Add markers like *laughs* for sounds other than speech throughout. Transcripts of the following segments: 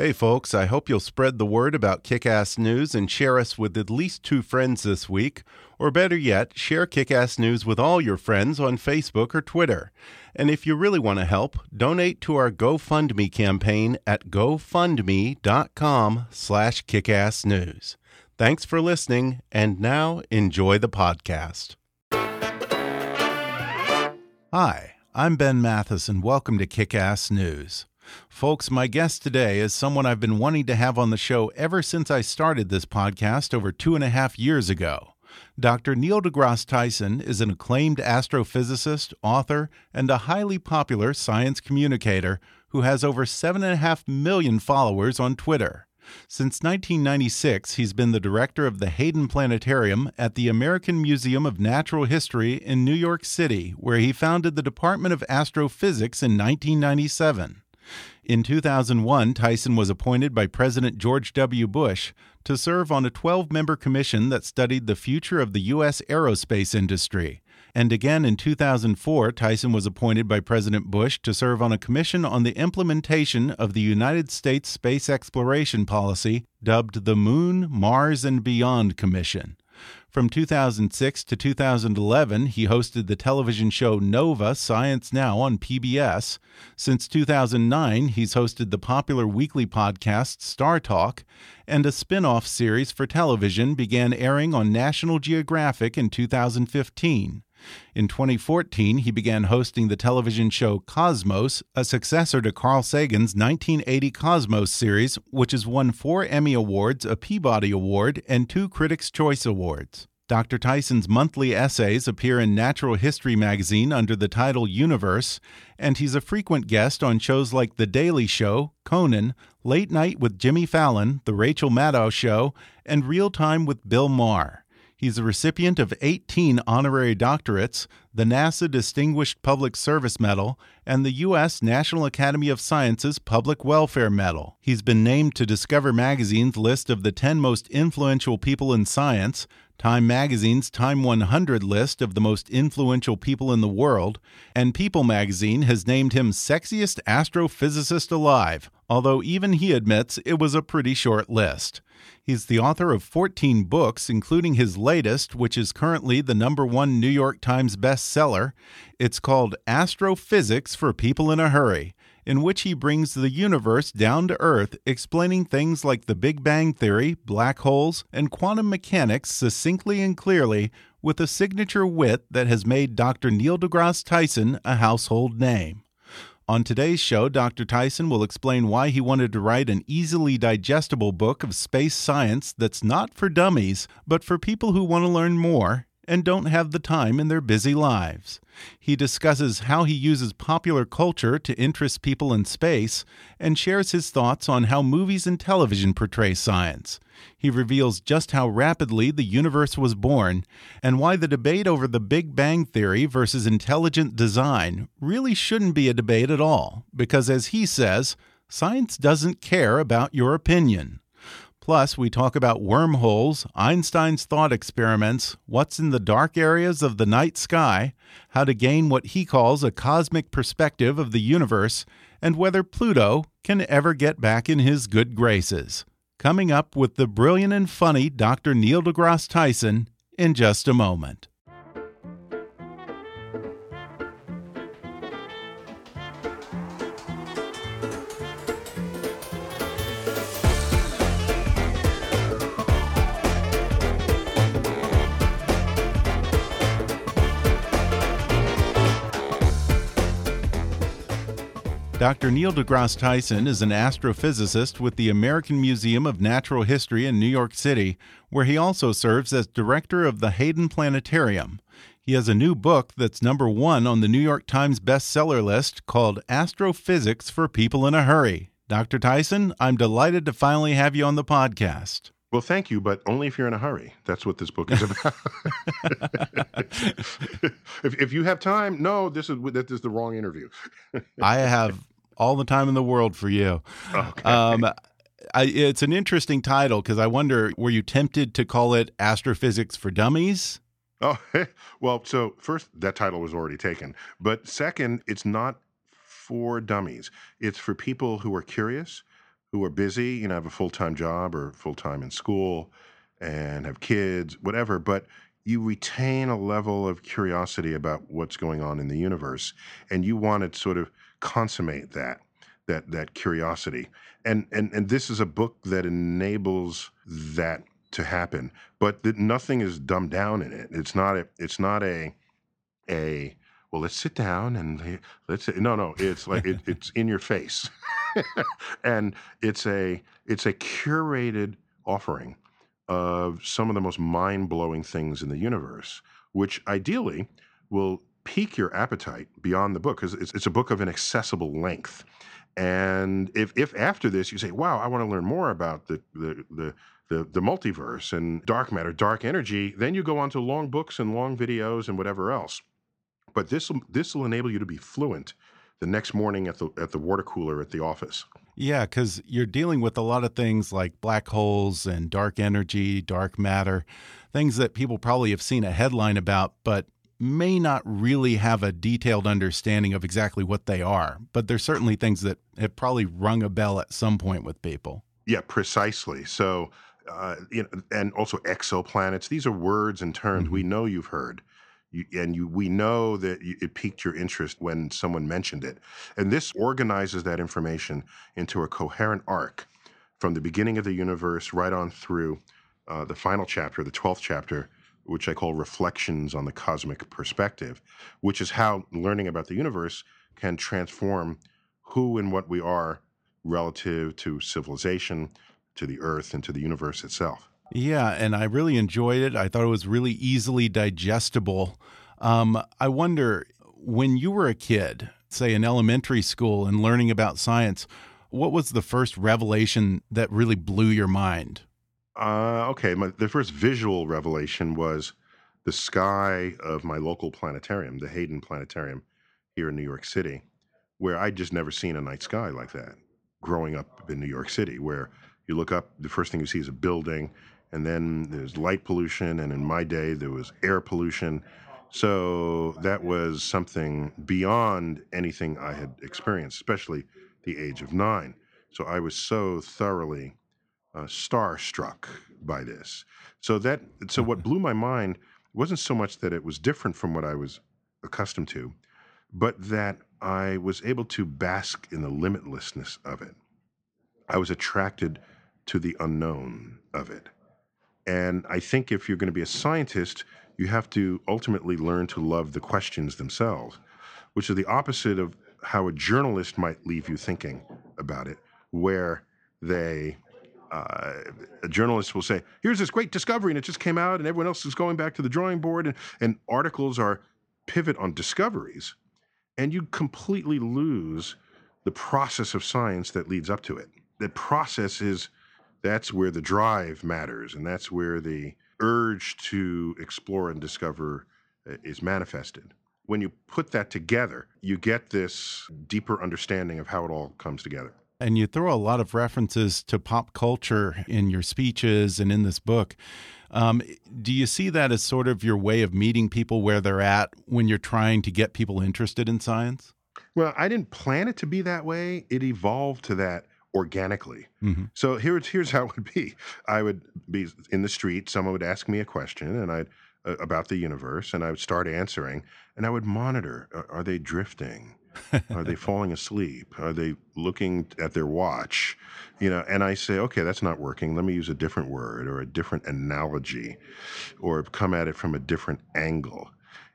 Hey, folks, I hope you'll spread the word about Kick Ass News and share us with at least two friends this week. Or better yet, share Kick Ass News with all your friends on Facebook or Twitter. And if you really want to help, donate to our GoFundMe campaign at gofundme.com slash kickassnews. Thanks for listening, and now enjoy the podcast. Hi, I'm Ben Mathis, and welcome to Kick Ass News. Folks, my guest today is someone I've been wanting to have on the show ever since I started this podcast over two and a half years ago. Dr. Neil deGrasse Tyson is an acclaimed astrophysicist, author, and a highly popular science communicator who has over 7.5 million followers on Twitter. Since 1996, he's been the director of the Hayden Planetarium at the American Museum of Natural History in New York City, where he founded the Department of Astrophysics in 1997. In 2001, Tyson was appointed by President George W. Bush to serve on a 12 member commission that studied the future of the U.S. aerospace industry. And again in 2004, Tyson was appointed by President Bush to serve on a commission on the implementation of the United States Space Exploration Policy, dubbed the Moon, Mars, and Beyond Commission. From 2006 to 2011, he hosted the television show Nova Science Now on PBS. Since 2009, he's hosted the popular weekly podcast StarTalk, and a spin off series for television began airing on National Geographic in 2015. In 2014, he began hosting the television show Cosmos, a successor to Carl Sagan's 1980 Cosmos series, which has won four Emmy Awards, a Peabody Award, and two Critics' Choice Awards. Dr. Tyson's monthly essays appear in Natural History magazine under the title Universe, and he's a frequent guest on shows like The Daily Show, Conan, Late Night with Jimmy Fallon, The Rachel Maddow Show, and Real Time with Bill Maher. He's a recipient of 18 honorary doctorates, the NASA Distinguished Public Service Medal, and the U.S. National Academy of Sciences Public Welfare Medal. He's been named to Discover Magazine's list of the 10 most influential people in science, Time Magazine's Time 100 list of the most influential people in the world, and People Magazine has named him Sexiest Astrophysicist Alive, although even he admits it was a pretty short list. He's the author of 14 books, including his latest, which is currently the number one New York Times bestseller. It's called Astrophysics for People in a Hurry in which he brings the universe down to Earth, explaining things like the Big Bang Theory, black holes, and quantum mechanics succinctly and clearly with a signature wit that has made Dr. Neil deGrasse Tyson a household name. On today's show, Dr. Tyson will explain why he wanted to write an easily digestible book of space science that's not for dummies, but for people who want to learn more and don't have the time in their busy lives. He discusses how he uses popular culture to interest people in space and shares his thoughts on how movies and television portray science. He reveals just how rapidly the universe was born and why the debate over the Big Bang Theory versus intelligent design really shouldn't be a debate at all, because as he says, science doesn't care about your opinion. Plus, we talk about wormholes, Einstein's thought experiments, what's in the dark areas of the night sky, how to gain what he calls a cosmic perspective of the universe, and whether Pluto can ever get back in his good graces. Coming up with the brilliant and funny Dr. Neil deGrasse Tyson in just a moment. Dr. Neil deGrasse Tyson is an astrophysicist with the American Museum of Natural History in New York City, where he also serves as director of the Hayden Planetarium. He has a new book that's number one on the New York Times bestseller list called Astrophysics for People in a Hurry. Dr. Tyson, I'm delighted to finally have you on the podcast. Well, thank you, but only if you're in a hurry. That's what this book is about. *laughs* *laughs* if, if you have time, no, this is this is the wrong interview. I have all the time in the world for you. Okay. Um, I, it's an interesting title because I wonder, were you tempted to call it Astrophysics for Dummies? Oh, *laughs* well, so first, that title was already taken. But second, it's not for dummies. It's for people who are curious, who are busy, you know, have a full time job or full time in school and have kids, whatever. But you retain a level of curiosity about what's going on in the universe, and you want to sort of consummate that that that curiosity. And and and this is a book that enables that to happen, but that nothing is dumbed down in it. It's not a it's not a a well let's sit down and let's no no it's like it, it's in your face *laughs* and it's a it's a curated offering of some of the most mind-blowing things in the universe which ideally will pique your appetite beyond the book because it's, it's a book of an accessible length and if, if after this you say wow i want to learn more about the, the, the the, the multiverse and dark matter, dark energy, then you go on to long books and long videos and whatever else. But this this will enable you to be fluent the next morning at the at the water cooler at the office. Yeah, because you're dealing with a lot of things like black holes and dark energy, dark matter, things that people probably have seen a headline about, but may not really have a detailed understanding of exactly what they are. But there's certainly things that have probably rung a bell at some point with people. Yeah, precisely. So, uh, you know, and also exoplanets. These are words and terms mm -hmm. we know you've heard. You, and you, we know that you, it piqued your interest when someone mentioned it. And this organizes that information into a coherent arc from the beginning of the universe right on through uh, the final chapter, the 12th chapter, which I call Reflections on the Cosmic Perspective, which is how learning about the universe can transform who and what we are relative to civilization, to the earth, and to the universe itself. Yeah, and I really enjoyed it. I thought it was really easily digestible. Um, I wonder when you were a kid, say in elementary school, and learning about science, what was the first revelation that really blew your mind? Uh, okay, my, the first visual revelation was the sky of my local planetarium, the Hayden Planetarium here in New York City, where I'd just never seen a night sky like that growing up in New York City, where you look up, the first thing you see is a building, and then there's light pollution, and in my day there was air pollution. So that was something beyond anything I had experienced, especially the age of nine. So I was so thoroughly uh, starstruck by this. So that so what blew my mind wasn't so much that it was different from what I was accustomed to, but that I was able to bask in the limitlessness of it. I was attracted to the unknown of it. And I think if you're going to be a scientist, you have to ultimately learn to love the questions themselves, which is the opposite of how a journalist might leave you thinking about it, where they uh, a journalist will say, "Here's this great discovery, and it just came out, and everyone else is going back to the drawing board," and, and articles are pivot on discoveries, and you completely lose the process of science that leads up to it. The process is that's where the drive matters, and that's where the urge to explore and discover uh, is manifested. When you put that together, you get this deeper understanding of how it all comes together. And you throw a lot of references to pop culture in your speeches and in this book. Um, do you see that as sort of your way of meeting people where they're at when you're trying to get people interested in science? Well, I didn't plan it to be that way. It evolved to that organically. Mm-hmm. So here's here's how it would be. I would be in the street. Someone would ask me a question, and I'd uh, about the universe, and I would start answering, and I would monitor: are they drifting? *laughs* are they falling asleep? Are they looking at their watch? You know, and I say, okay, that's not working. Let me use a different word or a different analogy, or come at it from a different angle.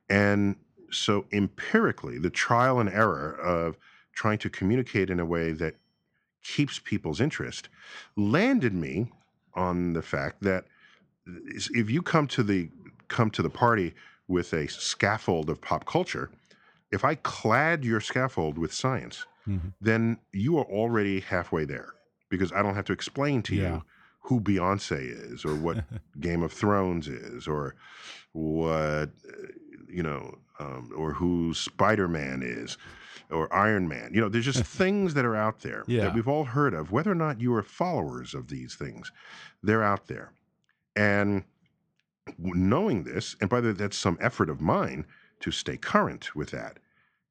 And so empirically, the trial and error of trying to communicate in a way that keeps people's interest landed me on the fact that if you come to the come to the party with a scaffold of pop culture, if I clad your scaffold with science, Mhm. then you are already halfway there because I don't have to explain to Yeah. you who Beyonce is or what *laughs* Game of Thrones is or what you know um, or who Spider Man is or Iron Man. You know, there's just *laughs* things that are out there Yeah. that we've all heard of, whether or not you are followers of these things. They're out there, and knowing this, and by the way, that's some effort of mine to stay current with that.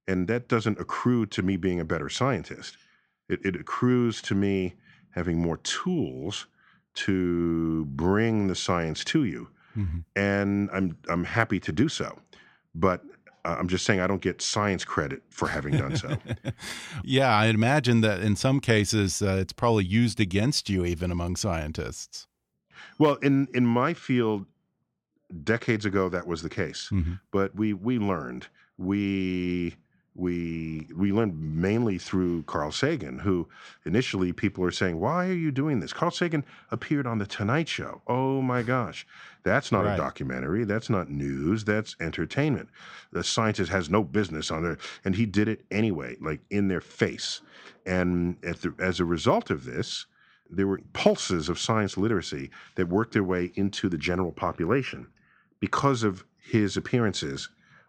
And that doesn't accrue to me being a better scientist. It, it accrues to me having more tools to bring the science to you. Mhm. And I'm I'm happy to do so. But uh, I'm just saying I don't get science credit for having done so. *laughs* yeah, I imagine that in some cases uh, it's probably used against you, even among scientists. well, in in my field, decades ago that was the case. Mhm. but we we learned we we we learned mainly through Carl Sagan, who initially people are saying, "Why are you doing this?" Carl Sagan appeared on the Tonight Show. Oh my gosh, that's not Right. a documentary. That's not news. That's entertainment. The scientist has no business on there, and he did it anyway, like in their face. And at the, as a result of this, there were pulses of science literacy that worked their way into the general population because of his appearances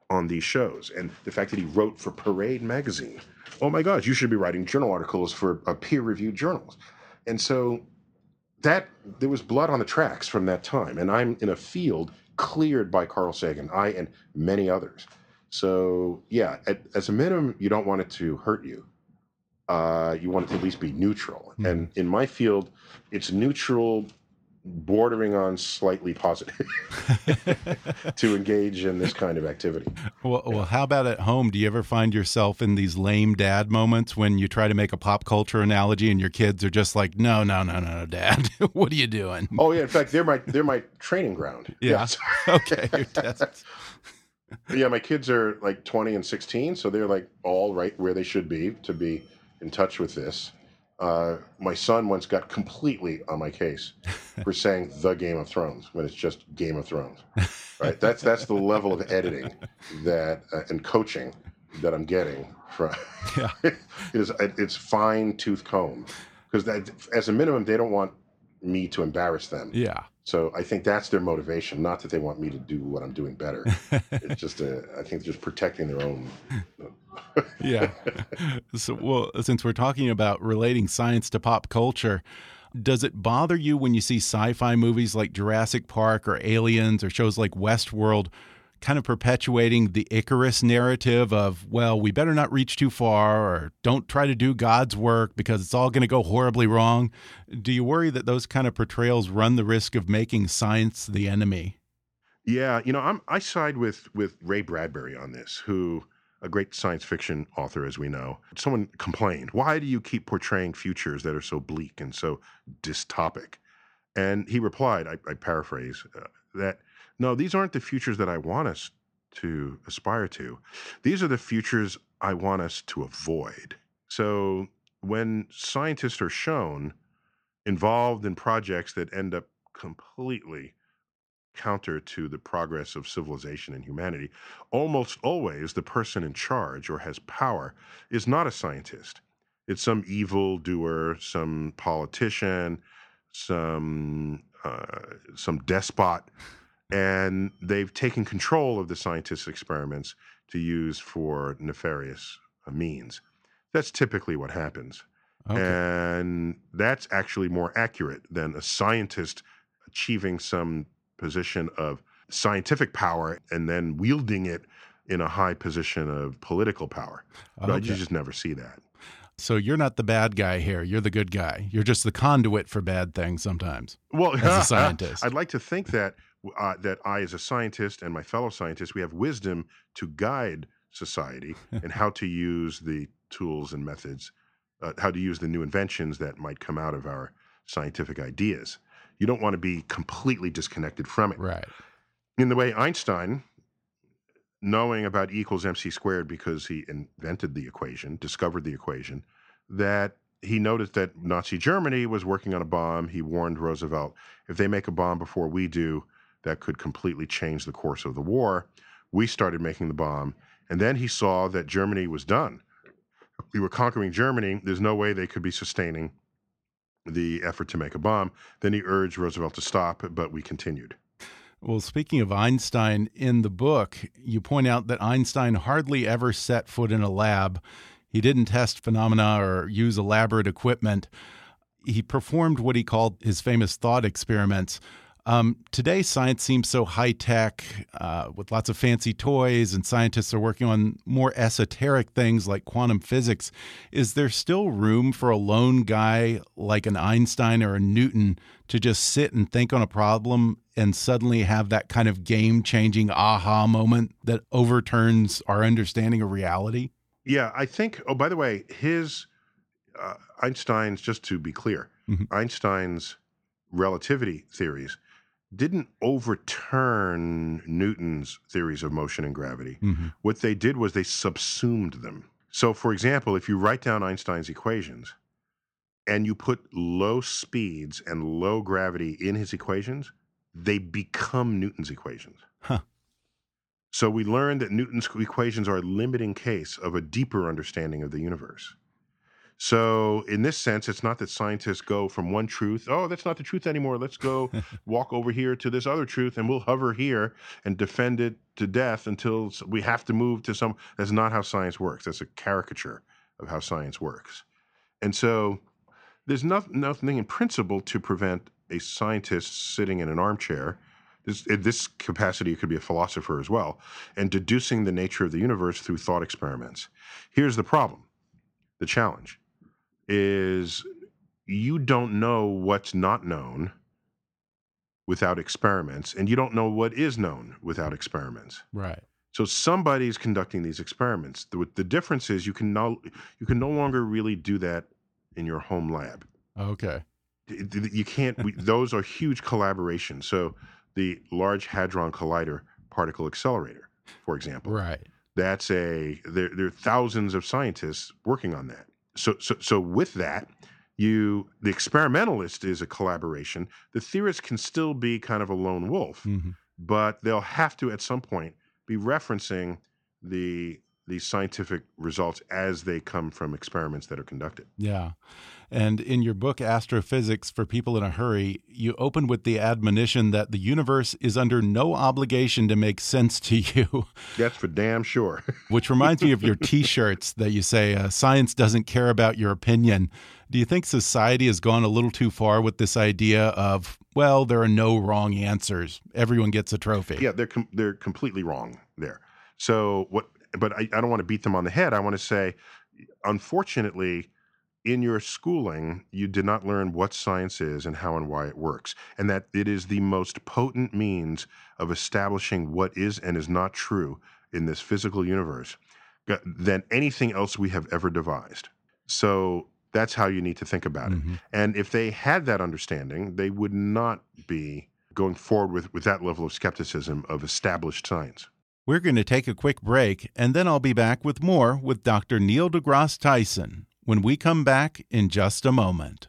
on these shows and the fact that he wrote for Parade magazine. Oh my gosh, you should be writing journal articles for uh, peer-reviewed journals. And so that there was blood on the tracks from that time and I'm in a field cleared by Carl Sagan, I and many others. So, yeah, at, as a minimum you don't want it to hurt you. Uh, you want it to at least be neutral. And in my field, it's neutral bordering on slightly positive *laughs* to engage in this kind of activity. Well, well, how about at home? Do you ever find yourself in these lame dad moments when you try to make a pop culture analogy and your kids are just like, "No, no, no, no, no Dad, *laughs* what are you doing?" Oh yeah, in fact, they're my they're my training ground. Yeah. Yes. *laughs* Okay, yeah, my kids are like 20 and 16, so they're like all right where they should be to be in touch with this. Uh, my son once got completely on my case *laughs* for saying the Game of Thrones when it's just Game of Thrones. Right? That's that's the level of editing that uh, and coaching that I'm getting from. *laughs* Yeah. it *laughs* is it's fine tooth comb because that as a minimum they don't want me to embarrass them. Yeah. So I think that's their motivation, not that they want me to do what I'm doing better. *laughs* it's just a, I think just protecting their own. Uh, yeah. *laughs* So, well, since we're talking about relating science to pop culture, does it bother you when you see sci-fi movies like Jurassic Park or Aliens or shows like Westworld kind of perpetuating the Icarus narrative of, well, we better not reach too far or don't try to do God's work because it's all going to go horribly wrong? Do you worry that those kind of portrayals run the risk of making science the enemy? Yeah, you know, I'm I side with with Ray Bradbury on this, who a great science fiction author, as we know. Someone complained, "Why do you keep portraying futures that are so bleak and so dystopic?" And he replied, I, I paraphrase, uh, that no, these aren't the futures that I want us to aspire to. These are the futures I want us to avoid. So when scientists are shown involved in projects that end up completely counter to the progress of civilization and humanity, almost always the person in charge or has power is not a scientist. It's some evil doer, some politician, some uh, some despot, and they've taken control of the scientists' experiments to use for nefarious uh, means. That's typically what happens. Okay. And that's actually more accurate than a scientist achieving some position of scientific power and then wielding it in a high position of political power. But Okay. you just never see that. So you're not the bad guy here. You're the good guy. You're just the conduit for bad things sometimes. Well, As a *laughs* scientist. I'd like to think that uh, that I, as a scientist, and my fellow scientists, we have wisdom to guide society *laughs* and how to use the tools and methods, uh, how to use the new inventions that might come out of our scientific ideas. You don't want to be completely disconnected from it. Right. in the way Einstein knowing about E equals mc squared because he invented the equation, discovered the equation, that he noticed that Nazi Germany was working on a bomb. He warned Roosevelt if they make a bomb before we do, that could completely change the course of the war. We started making the bomb. And then he saw that Germany was done. We were conquering Germany. There's no way they could be sustaining the effort to make a bomb. Then he urged Roosevelt to stop, but we continued. Well, speaking of Einstein, in the book, you point out that Einstein hardly ever set foot in a lab. He didn't test phenomena or use elaborate equipment. He performed what he called his famous thought experiments. Um, today, science seems so high tech uh, with lots of fancy toys, and scientists are working on more esoteric things like quantum physics. Is there still room for a lone guy like an Einstein or a Newton to just sit and think on a problem and suddenly have that kind of game changing aha moment that overturns our understanding of reality? Yeah, I think. Oh, by the way, his uh, Einstein's, just to be clear, mm -hmm. Einstein's relativity theories didn't overturn Newton's theories of motion and gravity. Mm-hmm. What they did was they subsumed them. So, for example, if you write down Einstein's equations and you put low speeds and low gravity in his equations, they become Newton's equations. Huh. So, we learned that Newton's equations are a limiting case of a deeper understanding of the universe. So, in this sense, it's not that scientists go from one truth, oh, that's not the truth anymore. Let's go *laughs* walk over here to this other truth and we'll hover here and defend it to death until we have to move to some. That's not how science works. That's a caricature of how science works. And so, there's nothing, nothing in principle to prevent a scientist sitting in an armchair. This, in this capacity, it could be a philosopher as well, and deducing the nature of the universe through thought experiments. Here's the problem the challenge is you don't know what's not known without experiments, and you don't know what is known without experiments. Right. So somebody's conducting these experiments. The, the difference is you can no you can no longer really do that in your home lab. Okay. You can't. we, those are huge collaborations. So the Large Hadron Collider particle accelerator, for example. Right. That's a there. There are thousands of scientists working on that so, so, so with that, you the experimentalist is a collaboration. The theorist can still be kind of a lone wolf, mm-hmm. but they'll have to at some point be referencing the the scientific results as they come from experiments that are conducted. Yeah. And in your book, Astrophysics for People in a Hurry, you open with the admonition that the universe is under no obligation to make sense to you. *laughs* That's for damn sure. *laughs* Which reminds me of your t shirts that you say, uh, science doesn't care about your opinion. Do you think society has gone a little too far with this idea of, well, there are no wrong answers? Everyone gets a trophy. Yeah, they're, com they're completely wrong there. So, what, but I, I don't want to beat them on the head. I want to say, unfortunately, in your schooling, you did not learn what science is and how and why it works, and that it is the most potent means of establishing what is and is not true in this physical universe than anything else we have ever devised. So that's how you need to think about mm-hmm. it. And if they had that understanding, they would not be going forward with, with that level of skepticism of established science. We're going to take a quick break, and then I'll be back with more with Dr. Neil deGrasse Tyson when we come back in just a moment.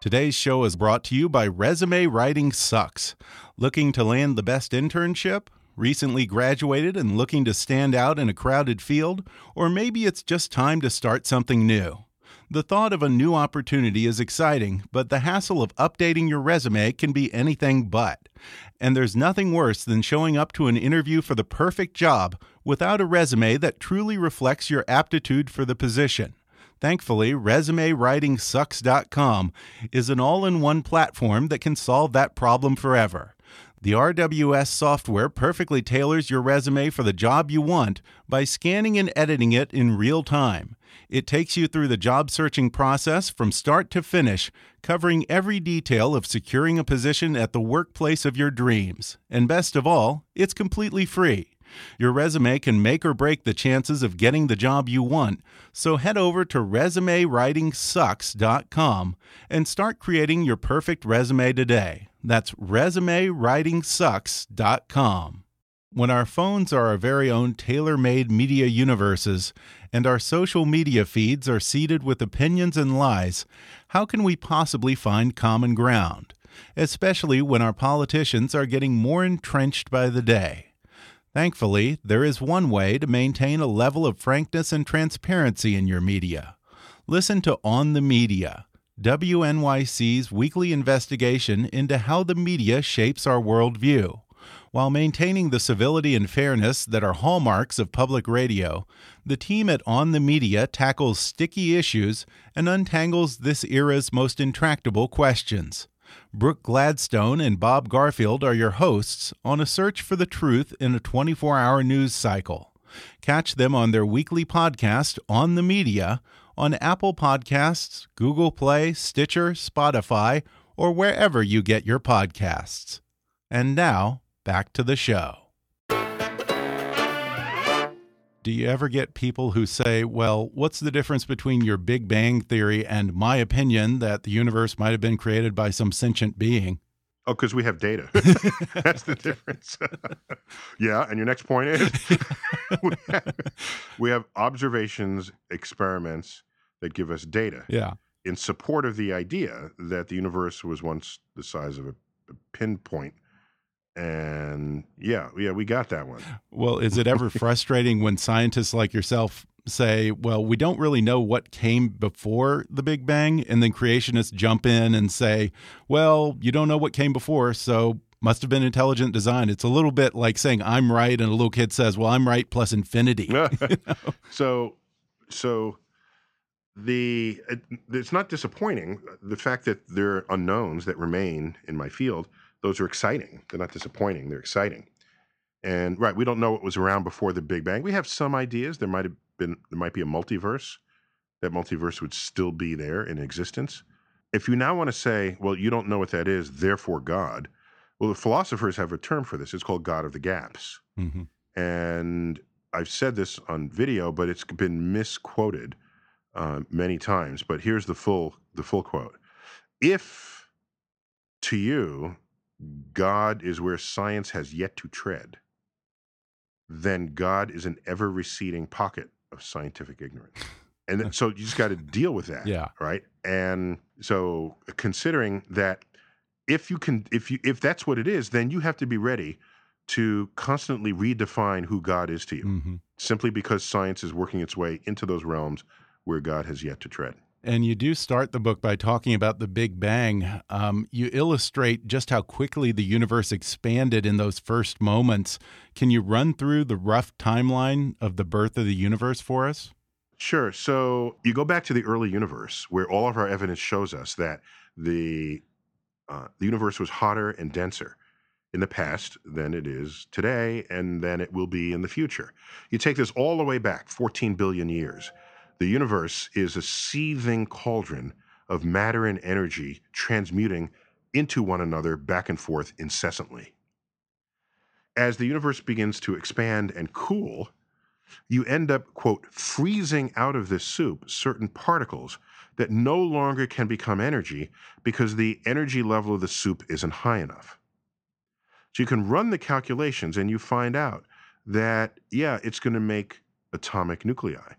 Today's show is brought to you by Resume Writing Sucks. Looking to land the best internship? Recently graduated and looking to stand out in a crowded field? Or maybe it's just time to start something new. The thought of a new opportunity is exciting, but the hassle of updating your resume can be anything but. And there's nothing worse than showing up to an interview for the perfect job without a resume that truly reflects your aptitude for the position. Thankfully, ResumeWritingSucks.com is an all in one platform that can solve that problem forever. The RWS software perfectly tailors your resume for the job you want by scanning and editing it in real time. It takes you through the job searching process from start to finish, covering every detail of securing a position at the workplace of your dreams. And best of all, it's completely free. Your resume can make or break the chances of getting the job you want, so head over to resumewritingsucks.com and start creating your perfect resume today. That's resumewritingsucks.com. When our phones are our very own tailor made media universes and our social media feeds are seeded with opinions and lies, how can we possibly find common ground? Especially when our politicians are getting more entrenched by the day. Thankfully, there is one way to maintain a level of frankness and transparency in your media. Listen to On the Media, WNYC's weekly investigation into how the media shapes our worldview. While maintaining the civility and fairness that are hallmarks of public radio, the team at On the Media tackles sticky issues and untangles this era's most intractable questions. Brooke Gladstone and Bob Garfield are your hosts on a search for the truth in a 24 hour news cycle. Catch them on their weekly podcast, On the Media, on Apple Podcasts, Google Play, Stitcher, Spotify, or wherever you get your podcasts. And now, back to the show. Do you ever get people who say, well, what's the difference between your Big Bang Theory and my opinion that the universe might have been created by some sentient being? Oh, because we have data. *laughs* That's the difference. *laughs* yeah. And your next point is *laughs* we, have, we have observations, experiments that give us data Yeah. in support of the idea that the universe was once the size of a, a pinpoint. And yeah, yeah, we got that one. Well, is it ever *laughs* frustrating when scientists like yourself say, well, we don't really know what came before the Big Bang, and then creationists jump in and say, well, you don't know what came before, so must have been intelligent design. It's a little bit like saying I'm right, and a little kid says, well, I'm right plus infinity. *laughs* *laughs* so, so the it, it's not disappointing. The fact that there are unknowns that remain in my field, those are exciting. They're not disappointing. They're exciting. And right, we don't know what was around before the Big Bang. We have some ideas. There might have been there might be a multiverse. That multiverse would still be there in existence. If you now want to say, well, you don't know what that is, therefore God. Well, the philosophers have a term for this. It's called God of the gaps. Mhm. And I've said this on video, but it's been misquoted uh, many times. But here's the full the full quote: If to you God is where science has yet to tread, then God is an ever receding pocket of scientific ignorance. And then, so you just got to *laughs* deal with that. Yeah. Right. And so considering that if you can if you if that's what it is, then you have to be ready to constantly redefine who God is to you, Mhm. simply because science is working its way into those realms where God has yet to tread. And you do start the book by talking about the Big Bang. Um, you illustrate just how quickly the universe expanded in those first moments. Can you run through the rough timeline of the birth of the universe for us? Sure. So you go back to the early universe, where all of our evidence shows us that the uh, the universe was hotter and denser in the past than it is today, and than it will be in the future. You take this all the way back 14 billion years. The universe is a seething cauldron of matter and energy transmuting into one another back and forth incessantly. As the universe begins to expand and cool, you end up, quote, freezing out of this soup certain particles that no longer can become energy because the energy level of the soup isn't high enough. So you can run the calculations and you find out that, yeah, it's going to make atomic nuclei,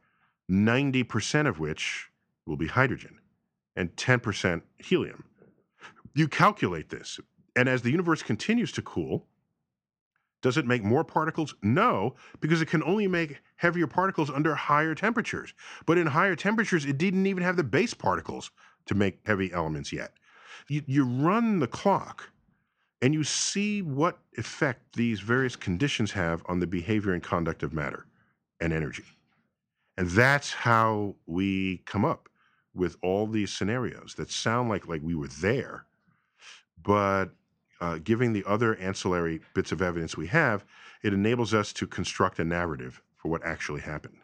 90% of which will be hydrogen and 10% helium. You calculate this, and as the universe continues to cool, does it make more particles? No, because it can only make heavier particles under higher temperatures. But in higher temperatures, it didn't even have the base particles to make heavy elements yet. You, you run the clock and you see what effect these various conditions have on the behavior and conduct of matter and energy. And that's how we come up with all these scenarios that sound like, like we were there, but uh, giving the other ancillary bits of evidence we have, it enables us to construct a narrative for what actually happened.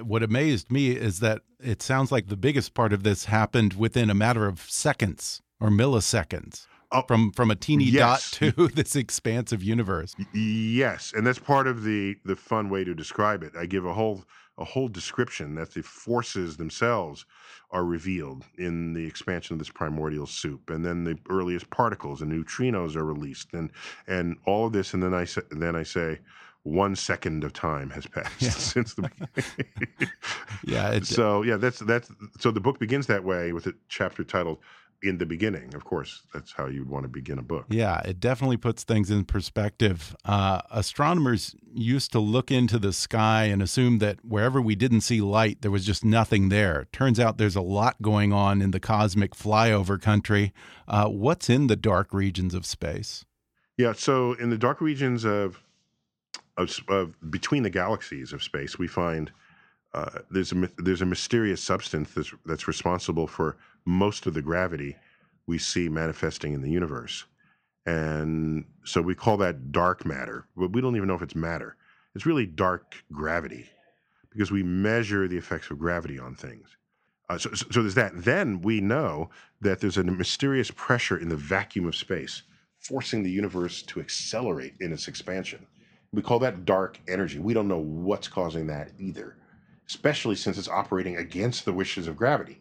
What amazed me is that it sounds like the biggest part of this happened within a matter of seconds or milliseconds. oh, from from a teeny yes. dot to *laughs* this expansive universe. Yes, and that's part of the the fun way to describe it. I give a whole a whole description that the forces themselves are revealed in the expansion of this primordial soup, and then the earliest particles and neutrinos are released, and and all of this, and then I say, then I say, one second of time has *laughs* passed yeah. since the *laughs* beginning. yeah. So yeah, that's that's so the book begins that way with a chapter titled in the beginning. Of course, that's how you'd want to begin a book. Yeah, it definitely puts things in perspective. Uh, astronomers used to look into the sky and assume that wherever we didn't see light, there was just nothing there. Turns out there's a lot going on in the cosmic flyover country. Uh, what's in the dark regions of space? Yeah, so in the dark regions of, of, of between the galaxies of space, we find uh, there's a there's a mysterious substance that's that's responsible for most of the gravity we see manifesting in the universe, and so we call that dark matter. But we don't even know if it's matter. It's really dark gravity because we measure the effects of gravity on things. Uh, so, so there's that. Then we know that there's a mysterious pressure in the vacuum of space, forcing the universe to accelerate in its expansion. We call that dark energy. We don't know what's causing that either especially since it's operating against the wishes of gravity.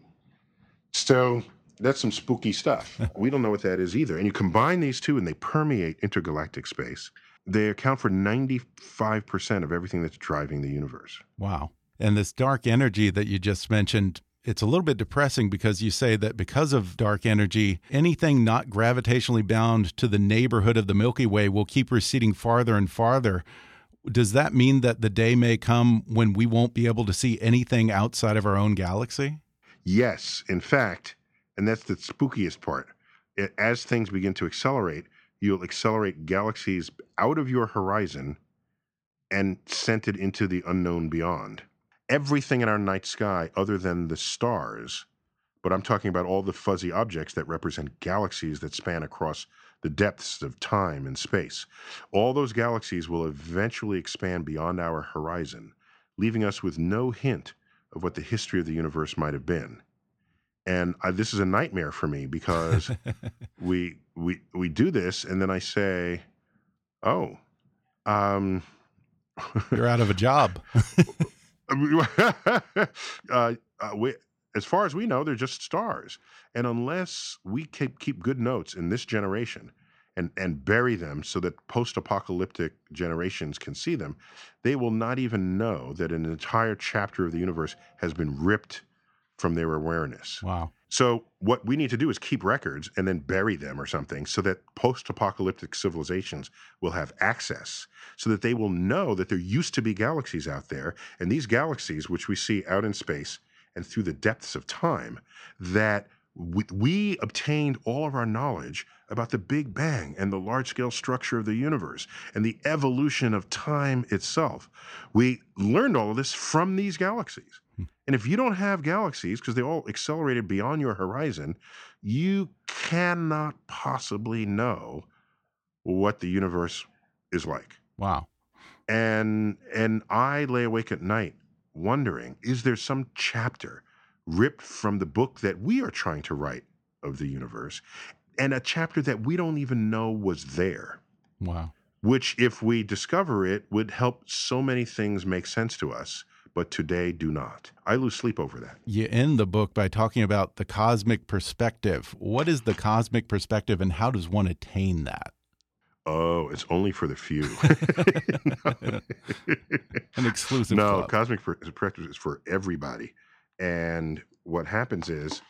So that's some spooky stuff. *laughs* we don't know what that is either. And you combine these two and they permeate intergalactic space. They account for 95% of everything that's driving the universe. Wow. And this dark energy that you just mentioned, it's a little bit depressing because you say that because of dark energy, anything not gravitationally bound to the neighborhood of the Milky Way will keep receding farther and farther does that mean that the day may come when we won't be able to see anything outside of our own galaxy? Yes, in fact, and that's the spookiest part. It, as things begin to accelerate, you'll accelerate galaxies out of your horizon and sent it into the unknown beyond. Everything in our night sky, other than the stars, but I'm talking about all the fuzzy objects that represent galaxies that span across the depths of time and space. All those galaxies will eventually expand beyond our horizon, leaving us with no hint of what the history of the universe might have been. And I, this is a nightmare for me because *laughs* we we we do this, and then I say, "Oh, um, *laughs* you're out of a job." *laughs* uh, uh, we, as far as we know, they're just stars. And unless we keep, keep good notes in this generation and, and bury them so that post apocalyptic generations can see them, they will not even know that an entire chapter of the universe has been ripped from their awareness. Wow. So, what we need to do is keep records and then bury them or something so that post apocalyptic civilizations will have access, so that they will know that there used to be galaxies out there. And these galaxies, which we see out in space, and through the depths of time that we, we, obtained all of our knowledge about the Big Bang and the large scale structure of the universe and the evolution of time itself. We learned all of this from these galaxies. Hmm. And if you don't have galaxies, because they all accelerated beyond your horizon, you cannot possibly know what the universe is like. Wow. And and I lay awake at night wondering is there some chapter ripped from the book that we are trying to write of the universe and a chapter that we don't even know was there? Wow. Which, if we discover it, would help so many things make sense to us but today do not. I lose sleep over that. You end the book by talking about the cosmic perspective. What is the cosmic perspective and how does one attain that? Oh, it's only for the few. *laughs* *laughs* An exclusive. No, club. cosmic perspective is for everybody. And what happens is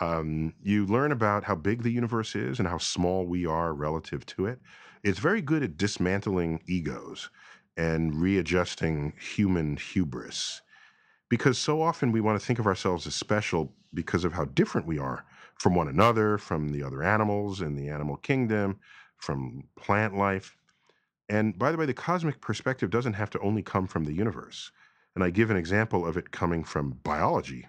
um, you learn about how big the universe is and how small we are relative to it. It's very good at dismantling egos and readjusting human hubris. Because so often we want to think of ourselves as special because of how different we are from one another, from the other animals in the animal kingdom, from plant life. And by the way, the cosmic perspective doesn't have to only come from the universe. And I give an example of it coming from biology.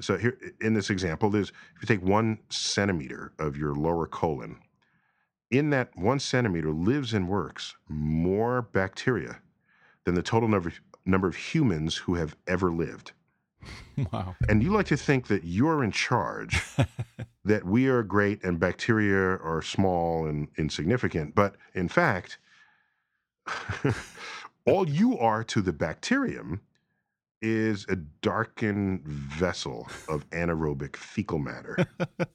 So here in this example, there's if you take one centimeter of your lower colon, in that one centimeter lives and works more bacteria than the total number number of humans who have ever lived. *laughs* Wow. And you like to think that you're in charge, *laughs* that we are great and bacteria are small and insignificant. But in fact, *laughs* all you are to the bacterium is a darkened vessel of anaerobic fecal matter.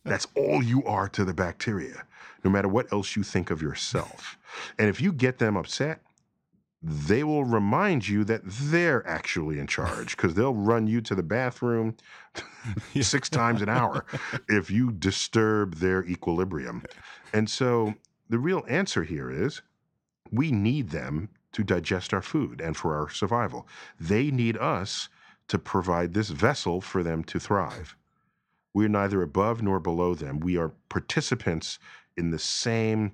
That's all you are to the bacteria, no matter what else you think of yourself. And if you get them upset, they will remind you that they're actually in charge because they'll run you to the bathroom *laughs* *laughs* six times an hour if you disturb their equilibrium. And so the real answer here is we need them to digest our food and for our survival. They need us to provide this vessel for them to thrive. We're neither above nor below them. We are participants in the same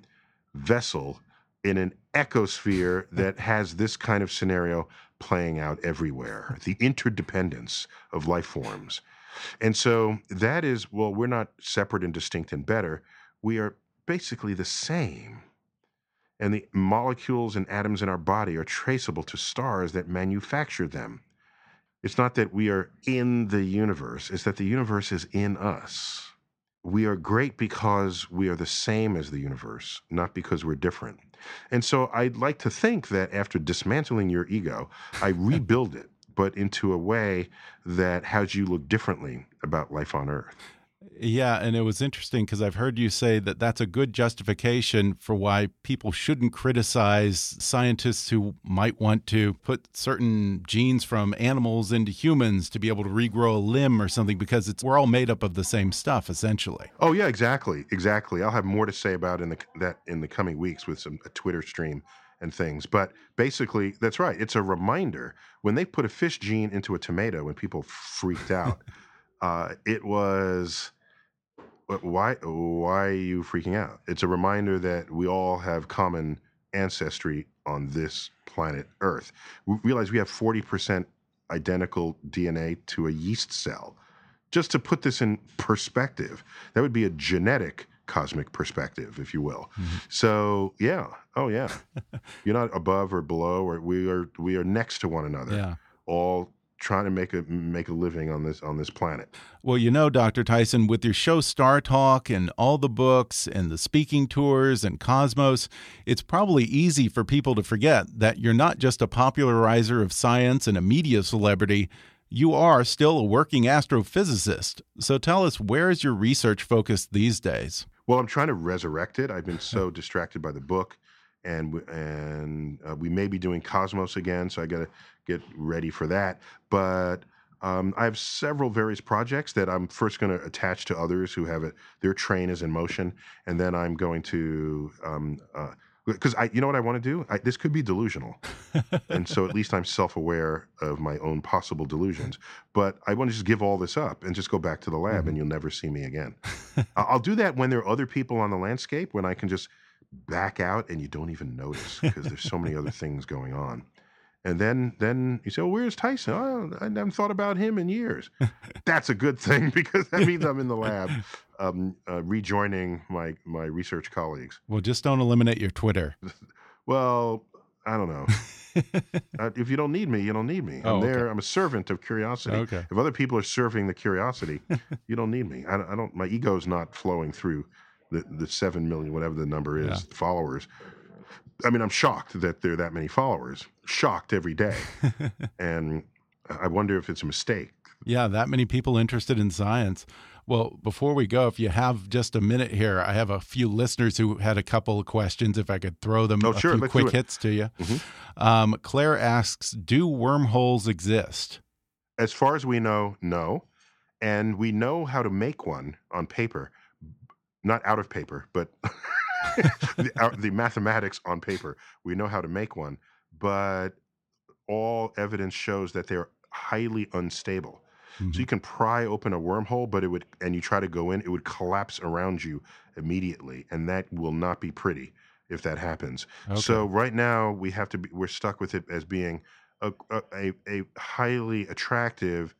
vessel in an ecosphere *laughs* that has this kind of scenario playing out everywhere the interdependence of life forms. And so that is, well, we're not separate and distinct and better. We are basically the same. And the molecules and atoms in our body are traceable to stars that manufacture them. It's not that we are in the universe, it's that the universe is in us. We are great because we are the same as the universe, not because we're different. And so I'd like to think that after dismantling your ego, I *laughs* rebuild it, but into a way that has you look differently about life on Earth. Yeah, and it was interesting because I've heard you say that that's a good justification for why people shouldn't criticize scientists who might want to put certain genes from animals into humans to be able to regrow a limb or something because it's we're all made up of the same stuff essentially. Oh yeah, exactly, exactly. I'll have more to say about in the that in the coming weeks with some a Twitter stream and things. But basically, that's right. It's a reminder when they put a fish gene into a tomato when people freaked out. *laughs* uh, it was why why are you freaking out? It's a reminder that we all have common ancestry on this planet Earth. We realize we have 40% identical DNA to a yeast cell. Just to put this in perspective, that would be a genetic cosmic perspective, if you will. Mm-hmm. So yeah, oh yeah, *laughs* you're not above or below, or we are we are next to one another. Yeah, all trying to make a make a living on this on this planet. Well, you know, Dr. Tyson, with your show StarTalk and all the books and the speaking tours and Cosmos, it's probably easy for people to forget that you're not just a popularizer of science and a media celebrity. You are still a working astrophysicist. So tell us, where is your research focused these days? Well, I'm trying to resurrect it. I've been so *laughs* distracted by the book and and uh, we may be doing Cosmos again, so I got to get ready for that. But um, I have several various projects that I'm first going to attach to others who have it. Their train is in motion, and then I'm going to because um, uh, I, you know what I want to do. I, this could be delusional, and so at least I'm self-aware of my own possible delusions. But I want to just give all this up and just go back to the lab, mm-hmm. and you'll never see me again. I'll do that when there are other people on the landscape when I can just back out and you don't even notice *laughs* because there's so many other things going on. And then, then you say, "Well, where's Tyson? Oh, I haven't thought about him in years." *laughs* That's a good thing *laughs* because that means I'm in the lab, um, uh, rejoining my my research colleagues. Well, just don't eliminate your Twitter. well, I don't know. uh, if you don't need me, you don't need me. I'm oh, there. I'm a servant of curiosity. Okay. If other people are serving the curiosity, you don't need me. I, I don't. My ego's not flowing through the, the 7 million, whatever the number is, yeah. followers. I mean, I'm shocked that there are that many followers. Shocked every day. *laughs* and I wonder if it's a mistake. Yeah, that many people interested in science. Well, before we go, if you have just a minute here, I have a few listeners who had a couple of questions. If I could throw them oh, a sure, few quick hits to you. Mm -hmm. um, Claire asks Do wormholes exist? As far as we know, no. And we know how to make one on paper not out of paper, but *laughs* the, the, mathematics on paper. We know how to make one, but all evidence shows that they're highly unstable. Mm-hmm. So you can pry open a wormhole, but it would, and you try to go in, it would collapse around you immediately, and that will not be pretty if that happens. Okay. So right now we have to be, we're stuck with it as being a, a, a highly attractive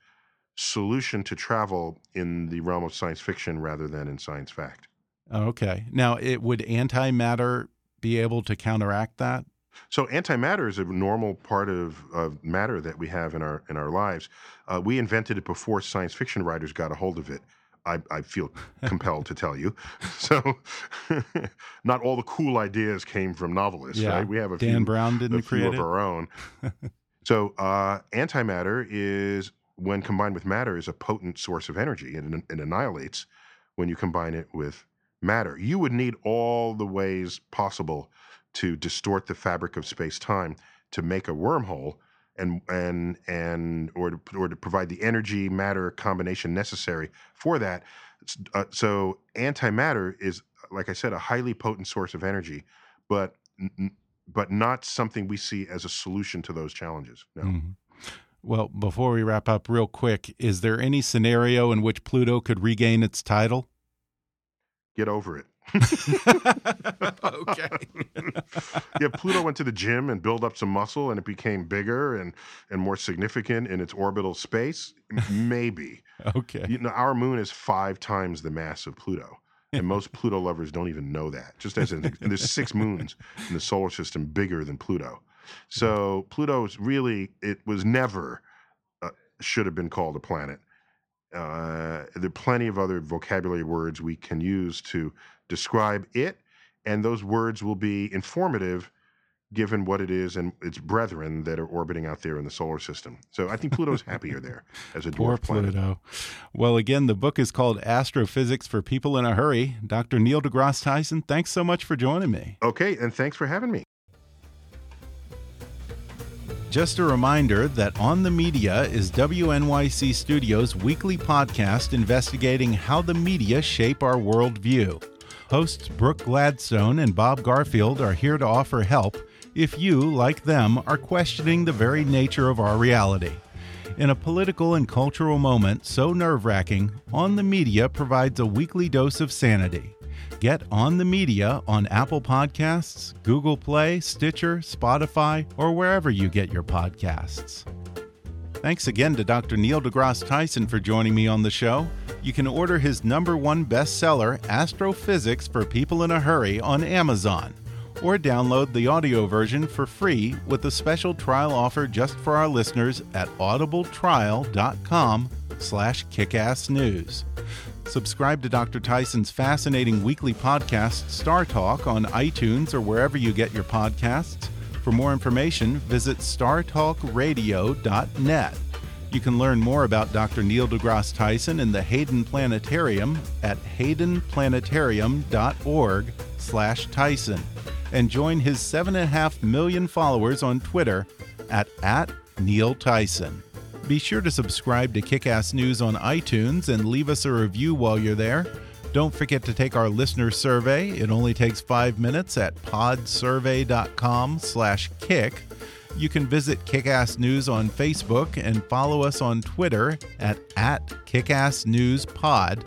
solution to travel in the realm of science fiction rather than in science fact. Okay. Now, it would antimatter be able to counteract that? So antimatter is a normal part of, of matter that we have in our in our lives. Uh, we invented it before science fiction writers got a hold of it. I, I feel *laughs* compelled to tell you. So, *laughs* not all the cool ideas came from novelists, Yeah. right? We have a Dan few, Brown didn't few create of it. our own. *laughs* so, uh, antimatter is, when combined with matter, is a potent source of energy, and it, it annihilates when you combine it with matter. You would need all the ways possible to distort the fabric of space time to make a wormhole and and and or to or to provide the energy matter combination necessary for that. Uh, so antimatter is, like I said, a highly potent source of energy, but but not something we see as a solution to those challenges. No. Mhm. Well, before we wrap up, real quick, is there any scenario in which Pluto could regain its title? Get over it. okay. *laughs* yeah, Pluto went to the gym and built up some muscle, and it became bigger and and more significant in its orbital space. Maybe. okay. You know, our moon is five times the mass of Pluto. And most Pluto lovers don't even know that. Just as in, there's six moons in the solar system bigger than Pluto. So Pluto's really, it was never, uh, should have been called a planet. Uh, there are plenty of other vocabulary words we can use to describe it, and those words will be informative given what it is and its brethren that are orbiting out there in the solar system. So I think Pluto's happier there *laughs* as a dwarf planet. Pluto. Well, again, the book is called Astrophysics for People in a Hurry. Dr. Neil deGrasse Tyson, thanks so much for joining me. Okay, and thanks for having me. Just a reminder that On the Media is WNYC Studios' weekly podcast investigating how the media shape our worldview. Hosts Brooke Gladstone and Bob Garfield are here to offer help if you, like them, are questioning the very nature of our reality. In a political and cultural moment so nerve wracking, On the Media provides a weekly dose of sanity. Get On the Media on Apple Podcasts, Google Play, Stitcher, Spotify, or wherever you get your podcasts. Thanks again to Dr. Neil deGrasse Tyson for joining me on the show. You can order his number one bestseller, Astrophysics for People in a Hurry, on Amazon, or download the audio version for free with a special trial offer just for our listeners at audibletrial.com slash kickassnews. Subscribe to Dr. Tyson's fascinating weekly podcast, StarTalk, on iTunes or wherever you get your podcasts. For more information, visit startalkradio.net. You can learn more about Dr. Neil deGrasse Tyson and the Hayden Planetarium at haydenplanetarium.org slash Tyson and join his 7.5 million followers on Twitter at, at Neil Tyson. Be sure to subscribe to Kickass News on iTunes and leave us a review while you're there. Don't forget to take our listener survey. It only takes five minutes at podsurvey.com/kick. You can visit Kickass News on Facebook and follow us on Twitter at, at KickassNewsPod.